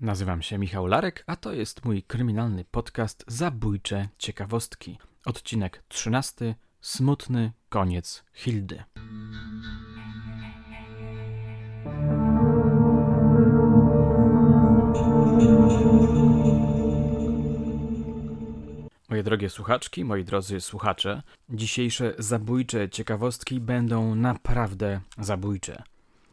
Nazywam się Michał Larek, a to jest mój kryminalny podcast Zabójcze Ciekawostki. Odcinek 13. Smutny koniec Hildy. Moje drogie słuchaczki, moi drodzy słuchacze, dzisiejsze zabójcze ciekawostki będą naprawdę zabójcze.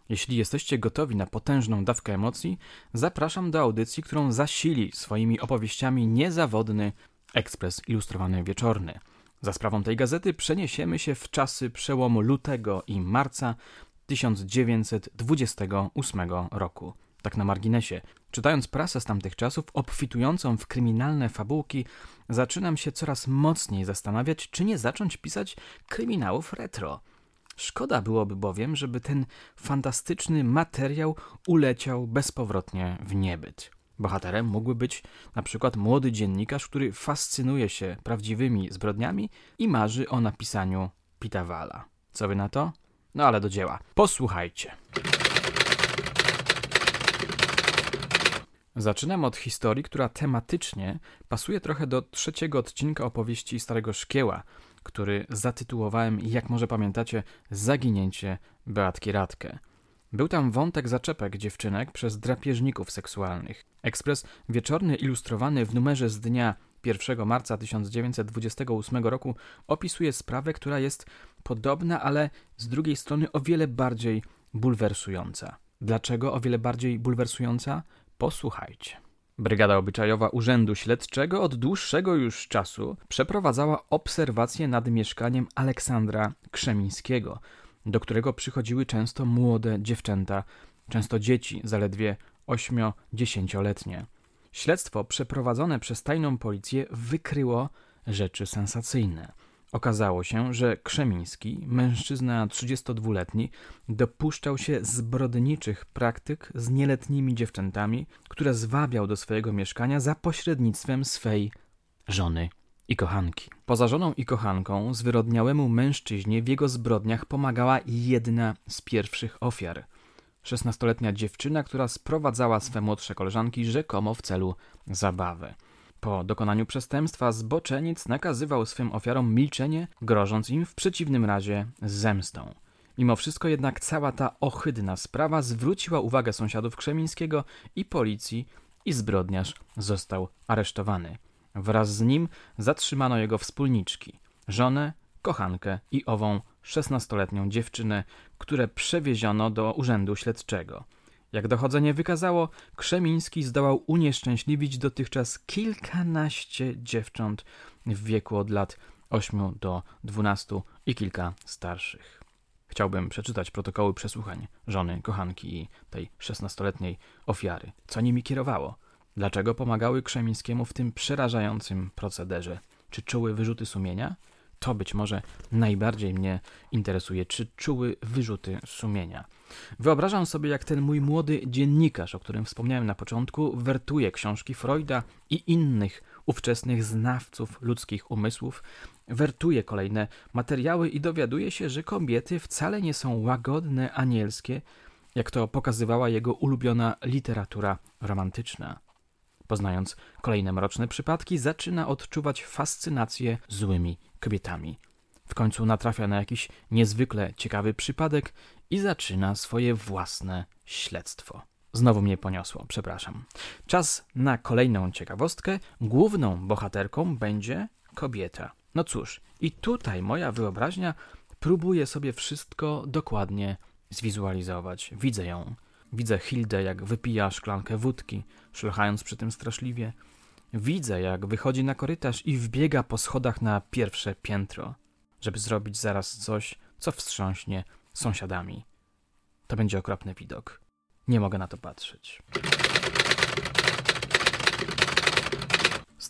Jeśli jesteście gotowi na potężną dawkę emocji, zapraszam do audycji, którą zasili swoimi opowieściami niezawodny Ekspres Ilustrowany Wieczorny. Za sprawą tej gazety przeniesiemy się w czasy przełomu lutego i marca 1928 roku. Tak na marginesie. Czytając prasę z tamtych czasów, obfitującą w kryminalne fabułki, zaczynam się coraz mocniej zastanawiać, czy nie zacząć pisać kryminałów retro. Szkoda byłoby bowiem, żeby ten fantastyczny materiał uleciał bezpowrotnie w niebyt. Bohaterem mógłby być na przykład młody dziennikarz, który fascynuje się prawdziwymi zbrodniami i marzy o napisaniu Pitawala. Co wy na to? No ale do dzieła. Posłuchajcie. Zaczynam od historii, która tematycznie pasuje trochę do trzeciego odcinka opowieści Starego Szkieła, który zatytułowałem, jak może pamiętacie, Zaginięcie Beatki Radkę. Był tam wątek zaczepek dziewczynek przez drapieżników seksualnych. Ekspres wieczorny ilustrowany w numerze z dnia 1 marca 1928 roku opisuje sprawę, która jest podobna, ale z drugiej strony o wiele bardziej bulwersująca. Dlaczego o wiele bardziej bulwersująca? Posłuchajcie. Brygada Obyczajowa Urzędu Śledczego od dłuższego już czasu przeprowadzała obserwacje nad mieszkaniem Aleksandra Krzemińskiego, do którego przychodziły często młode dziewczęta, często dzieci, zaledwie 8-10-letnie. Śledztwo przeprowadzone przez tajną policję wykryło rzeczy sensacyjne – Okazało się, że Krzemiński, mężczyzna 32-letni, dopuszczał się zbrodniczych praktyk z nieletnimi dziewczętami, które zwabiał do swojego mieszkania za pośrednictwem swej żony i kochanki. Poza żoną i kochanką zwyrodniałemu mężczyźnie w jego zbrodniach pomagała jedna z pierwszych ofiar. Szesnastoletnia dziewczyna, która sprowadzała swe młodsze koleżanki rzekomo w celu zabawy. Po dokonaniu przestępstwa zboczeniec nakazywał swym ofiarom milczenie, grożąc im w przeciwnym razie zemstą. Mimo wszystko jednak cała ta ohydna sprawa zwróciła uwagę sąsiadów Krzemińskiego i policji i zbrodniarz został aresztowany. Wraz z nim zatrzymano jego wspólniczki, żonę, kochankę i ową szesnastoletnią dziewczynę, które przewieziono do urzędu śledczego. Jak dochodzenie wykazało, Krzemiński zdołał unieszczęśliwić dotychczas kilkanaście dziewcząt w wieku od lat 8 do 12 i kilka starszych. Chciałbym przeczytać protokoły przesłuchań żony, kochanki i tej szesnastoletniej ofiary. Co nimi kierowało? Dlaczego pomagały Krzemińskiemu w tym przerażającym procederze? Czy czuły wyrzuty sumienia? To być może najbardziej mnie interesuje, czy czuły wyrzuty sumienia. Wyobrażam sobie, jak ten mój młody dziennikarz, o którym wspomniałem na początku, wertuje książki Freuda i innych ówczesnych znawców ludzkich umysłów, wertuje kolejne materiały i dowiaduje się, że kobiety wcale nie są łagodne, anielskie, jak to pokazywała jego ulubiona literatura romantyczna. Poznając kolejne mroczne przypadki, zaczyna odczuwać fascynację złymi kobietami. W końcu natrafia na jakiś niezwykle ciekawy przypadek i zaczyna swoje własne śledztwo. Znowu mnie poniosło, przepraszam. Czas na kolejną ciekawostkę. Główną bohaterką będzie kobieta. No cóż, i tutaj moja wyobraźnia próbuje sobie wszystko dokładnie zwizualizować. Widzę ją. Widzę Hildę, jak wypija szklankę wódki, szlochając przy tym straszliwie. Widzę, jak wychodzi na korytarz i wbiega po schodach na pierwsze piętro, żeby zrobić zaraz coś, co wstrząśnie sąsiadami. To będzie okropny widok. Nie mogę na to patrzeć.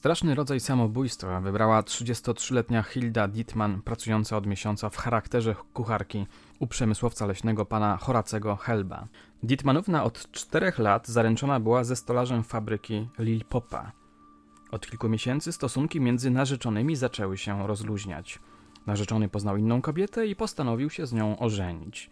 Straszny rodzaj samobójstwa wybrała 33-letnia Hilda Dittman, pracująca od miesiąca w charakterze kucharki u przemysłowca leśnego pana Horacego Helba. Dittmanówna od czterech lat zaręczona była ze stolarzem fabryki Lil Popa. Od kilku miesięcy stosunki między narzeczonymi zaczęły się rozluźniać. Narzeczony poznał inną kobietę i postanowił się z nią ożenić.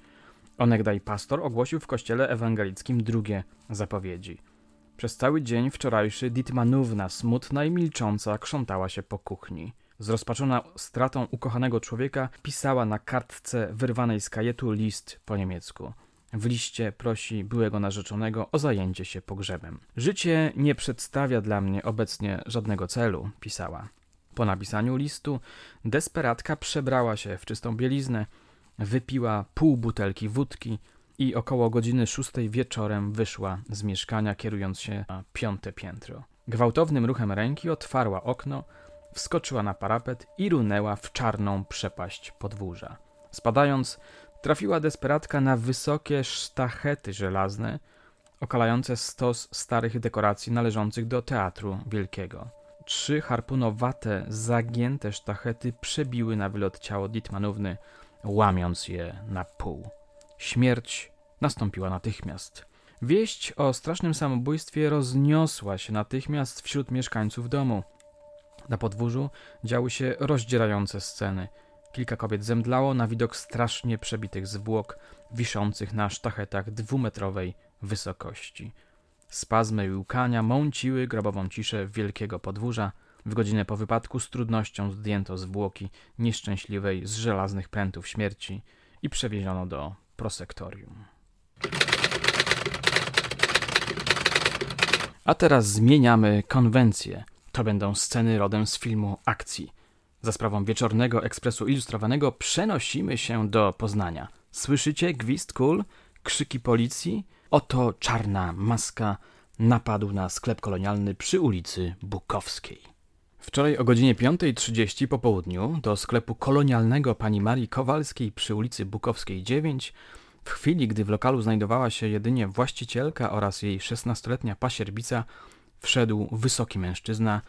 Onegdaj pastor ogłosił w kościele ewangelickim drugie zapowiedzi. Przez cały dzień wczorajszy Ditmanówna, smutna i milcząca, krzątała się po kuchni. Zrozpaczona stratą ukochanego człowieka, pisała na kartce wyrwanej z kajetu list po niemiecku. W liście prosi byłego narzeczonego o zajęcie się pogrzebem. Życie nie przedstawia dla mnie obecnie żadnego celu, pisała. Po napisaniu listu desperatka przebrała się w czystą bieliznę, wypiła pół butelki wódki i około godziny szóstej wieczorem wyszła z mieszkania, kierując się na piąte piętro. Gwałtownym ruchem ręki otwarła okno, wskoczyła na parapet i runęła w czarną przepaść podwórza. Spadając, trafiła desperatka na wysokie sztachety żelazne, okalające stos starych dekoracji należących do teatru wielkiego. Trzy harpunowate, zagięte sztachety przebiły na wylot ciało Ditmanówny, łamiąc je na pół. Śmierć nastąpiła natychmiast. Wieść o strasznym samobójstwie rozniosła się natychmiast wśród mieszkańców domu. Na podwórzu działy się rozdzierające sceny. Kilka kobiet zemdlało na widok strasznie przebitych zwłok, wiszących na sztachetach dwumetrowej wysokości. Spazmy i łkania mąciły grobową ciszę wielkiego podwórza. W godzinę po wypadku z trudnością zdjęto zwłoki nieszczęśliwej z żelaznych prętów śmierci i przewieziono do prosektorium. A teraz zmieniamy konwencję. To będą sceny rodem z filmu akcji. Za sprawą wieczornego ekspresu ilustrowanego przenosimy się do Poznania. Słyszycie gwizd kul, krzyki policji? Oto czarna maska napadł na sklep kolonialny przy ulicy Bukowskiej. Wczoraj o godzinie 5.30 po południu do sklepu kolonialnego pani Marii Kowalskiej przy ulicy Bukowskiej 9 w chwili, gdy w lokalu znajdowała się jedynie właścicielka oraz jej 16-letnia pasierbica, wszedł wysoki mężczyzna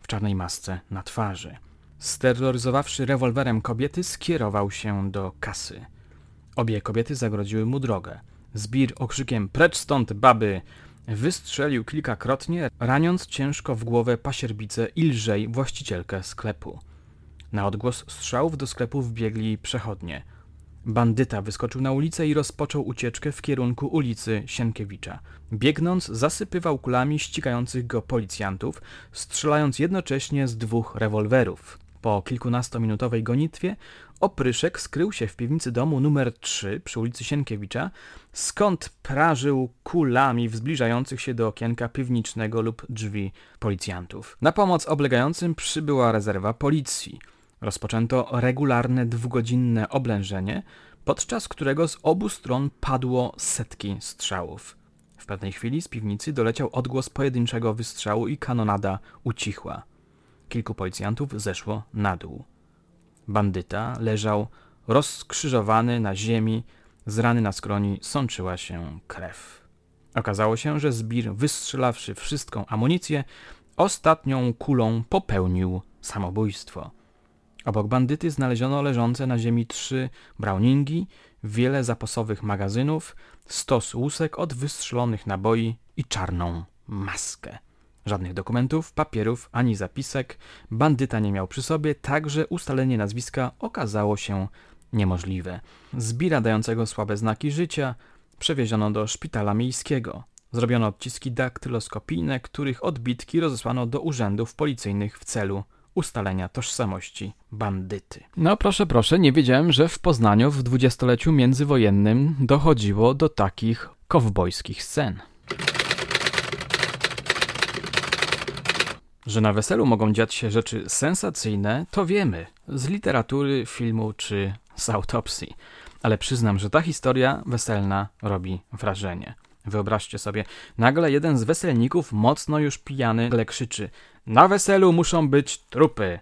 w czarnej masce na twarzy. Steroryzowawszy rewolwerem kobiety, skierował się do kasy. Obie kobiety zagrodziły mu drogę. Zbir okrzykiem precz stąd, baby! Wystrzelił kilkakrotnie, raniąc ciężko w głowę pasierbicę i lżej właścicielkę sklepu. Na odgłos strzałów do sklepu wbiegli przechodnie. Bandyta wyskoczył na ulicę i rozpoczął ucieczkę w kierunku ulicy Sienkiewicza. Biegnąc, zasypywał kulami ścigających go policjantów, strzelając jednocześnie z dwóch rewolwerów. Po kilkunastominutowej gonitwie opryszek skrył się w piwnicy domu numer 3 przy ulicy Sienkiewicza, skąd prażył kulami w zbliżających się do okienka piwniczego lub drzwi policjantów. Na pomoc oblegającym przybyła rezerwa policji. Rozpoczęto regularne dwugodzinne oblężenie, podczas którego z obu stron padło setki strzałów. W pewnej chwili z piwnicy doleciał odgłos pojedynczego wystrzału i kanonada ucichła. Kilku policjantów zeszło na dół. Bandyta leżał rozkrzyżowany na ziemi, z rany na skroni sączyła się krew. Okazało się, że Zbir, wystrzelawszy wszystką amunicję, ostatnią kulą popełnił samobójstwo. Obok bandyty znaleziono leżące na ziemi trzy browningi, wiele zapasowych magazynów, stos łusek od wystrzelonych naboi i czarną maskę. Żadnych dokumentów, papierów ani zapisek bandyta nie miał przy sobie, także ustalenie nazwiska okazało się niemożliwe. Zbira dającego słabe znaki życia przewieziono do szpitala miejskiego. Zrobiono odciski daktyloskopijne, których odbitki rozesłano do urzędów policyjnych w celu ustalenia tożsamości bandyty. No proszę, proszę, nie wiedziałem, że w Poznaniu w dwudziestoleciu międzywojennym dochodziło do takich kowbojskich scen. Że na weselu mogą dziać się rzeczy sensacyjne, to wiemy z literatury, filmu czy z autopsji. Ale przyznam, że ta historia weselna robi wrażenie. Wyobraźcie sobie, nagle jeden z weselników, mocno już pijany, ale krzyczy: Na weselu muszą być trupy!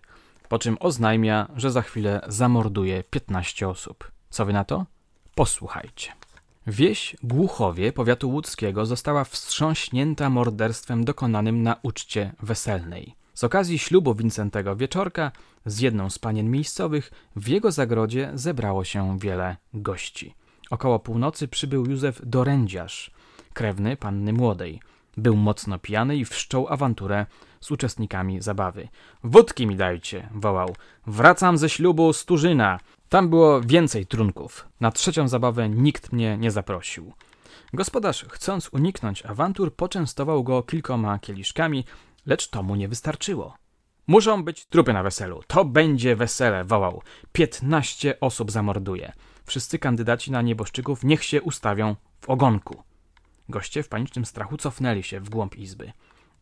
Po czym oznajmia, że za chwilę zamorduje 15 osób. Co wy na to? Posłuchajcie. Wieś Głuchowie powiatu łódzkiego została wstrząśnięta morderstwem dokonanym na uczcie weselnej. Z okazji ślubu Wincentego Wieczorka z jedną z panien miejscowych w jego zagrodzie zebrało się wiele gości. Około północy przybył Józef Dorędziarz, krewny panny młodej. Był mocno pijany i wszczął awanturę z uczestnikami zabawy. Wódki mi dajcie, wołał. Wracam ze ślubu Sturzyna. Tam było więcej trunków. Na trzecią zabawę nikt mnie nie zaprosił. Gospodarz, chcąc uniknąć awantur, poczęstował go kilkoma kieliszkami, lecz to mu nie wystarczyło. Muszą być trupy na weselu. To będzie wesele, wołał. Piętnaście osób zamorduje. Wszyscy kandydaci na nieboszczyków niech się ustawią w ogonku. Goście w panicznym strachu cofnęli się w głąb izby.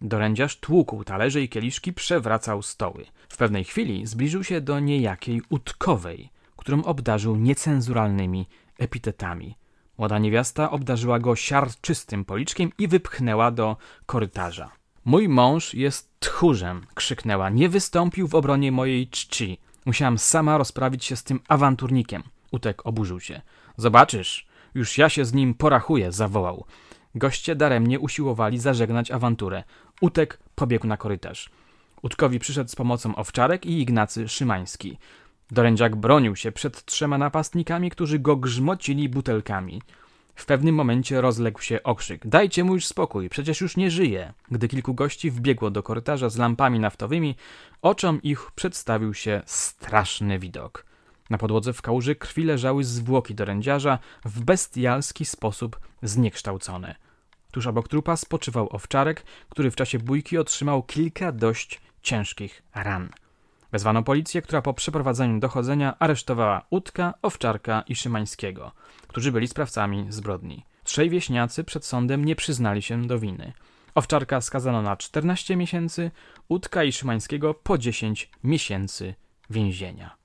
Dorędziarz tłukł talerze i kieliszki, przewracał stoły. W pewnej chwili zbliżył się do niejakiej utkowej, którą obdarzył niecenzuralnymi epitetami. Młoda niewiasta obdarzyła go siarczystym policzkiem i wypchnęła do korytarza. Mój mąż jest tchórzem, krzyknęła. Nie wystąpił w obronie mojej czci. Musiałam sama rozprawić się z tym awanturnikiem. Utek oburzył się. Zobaczysz, już ja się z nim porachuję, zawołał. Goście daremnie usiłowali zażegnać awanturę. Utek pobiegł na korytarz. Utkowi przyszedł z pomocą Owczarek i Ignacy Szymański. Dorędziak bronił się przed trzema napastnikami, którzy go grzmocili butelkami. W pewnym momencie rozległ się okrzyk: Dajcie mu już spokój, przecież już nie żyje. Gdy kilku gości wbiegło do korytarza z lampami naftowymi, oczom ich przedstawił się straszny widok. Na podłodze w kałuży krwi leżały zwłoki dorędziarza w bestialski sposób zniekształcone. Tuż obok trupa spoczywał owczarek, który w czasie bójki otrzymał kilka dość ciężkich ran. Wezwano policję, która po przeprowadzeniu dochodzenia aresztowała Utka, Owczarka i Szymańskiego, którzy byli sprawcami zbrodni. Trzej wieśniacy przed sądem nie przyznali się do winy. Owczarka skazano na 14 miesięcy, Utka i Szymańskiego po 10 miesięcy więzienia.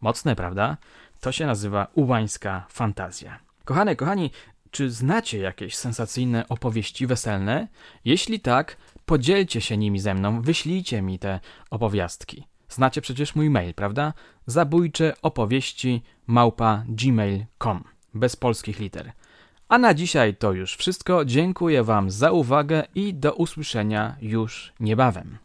Mocne, prawda? To się nazywa ułańska fantazja. Kochane, kochani, czy znacie jakieś sensacyjne opowieści weselne? Jeśli tak, podzielcie się nimi ze mną, wyślijcie mi te opowiastki. Znacie przecież mój mail, prawda? Zabójcze opowieści małpa gmail.com bez polskich liter. A na dzisiaj to już wszystko. Dziękuję Wam za uwagę i do usłyszenia już niebawem.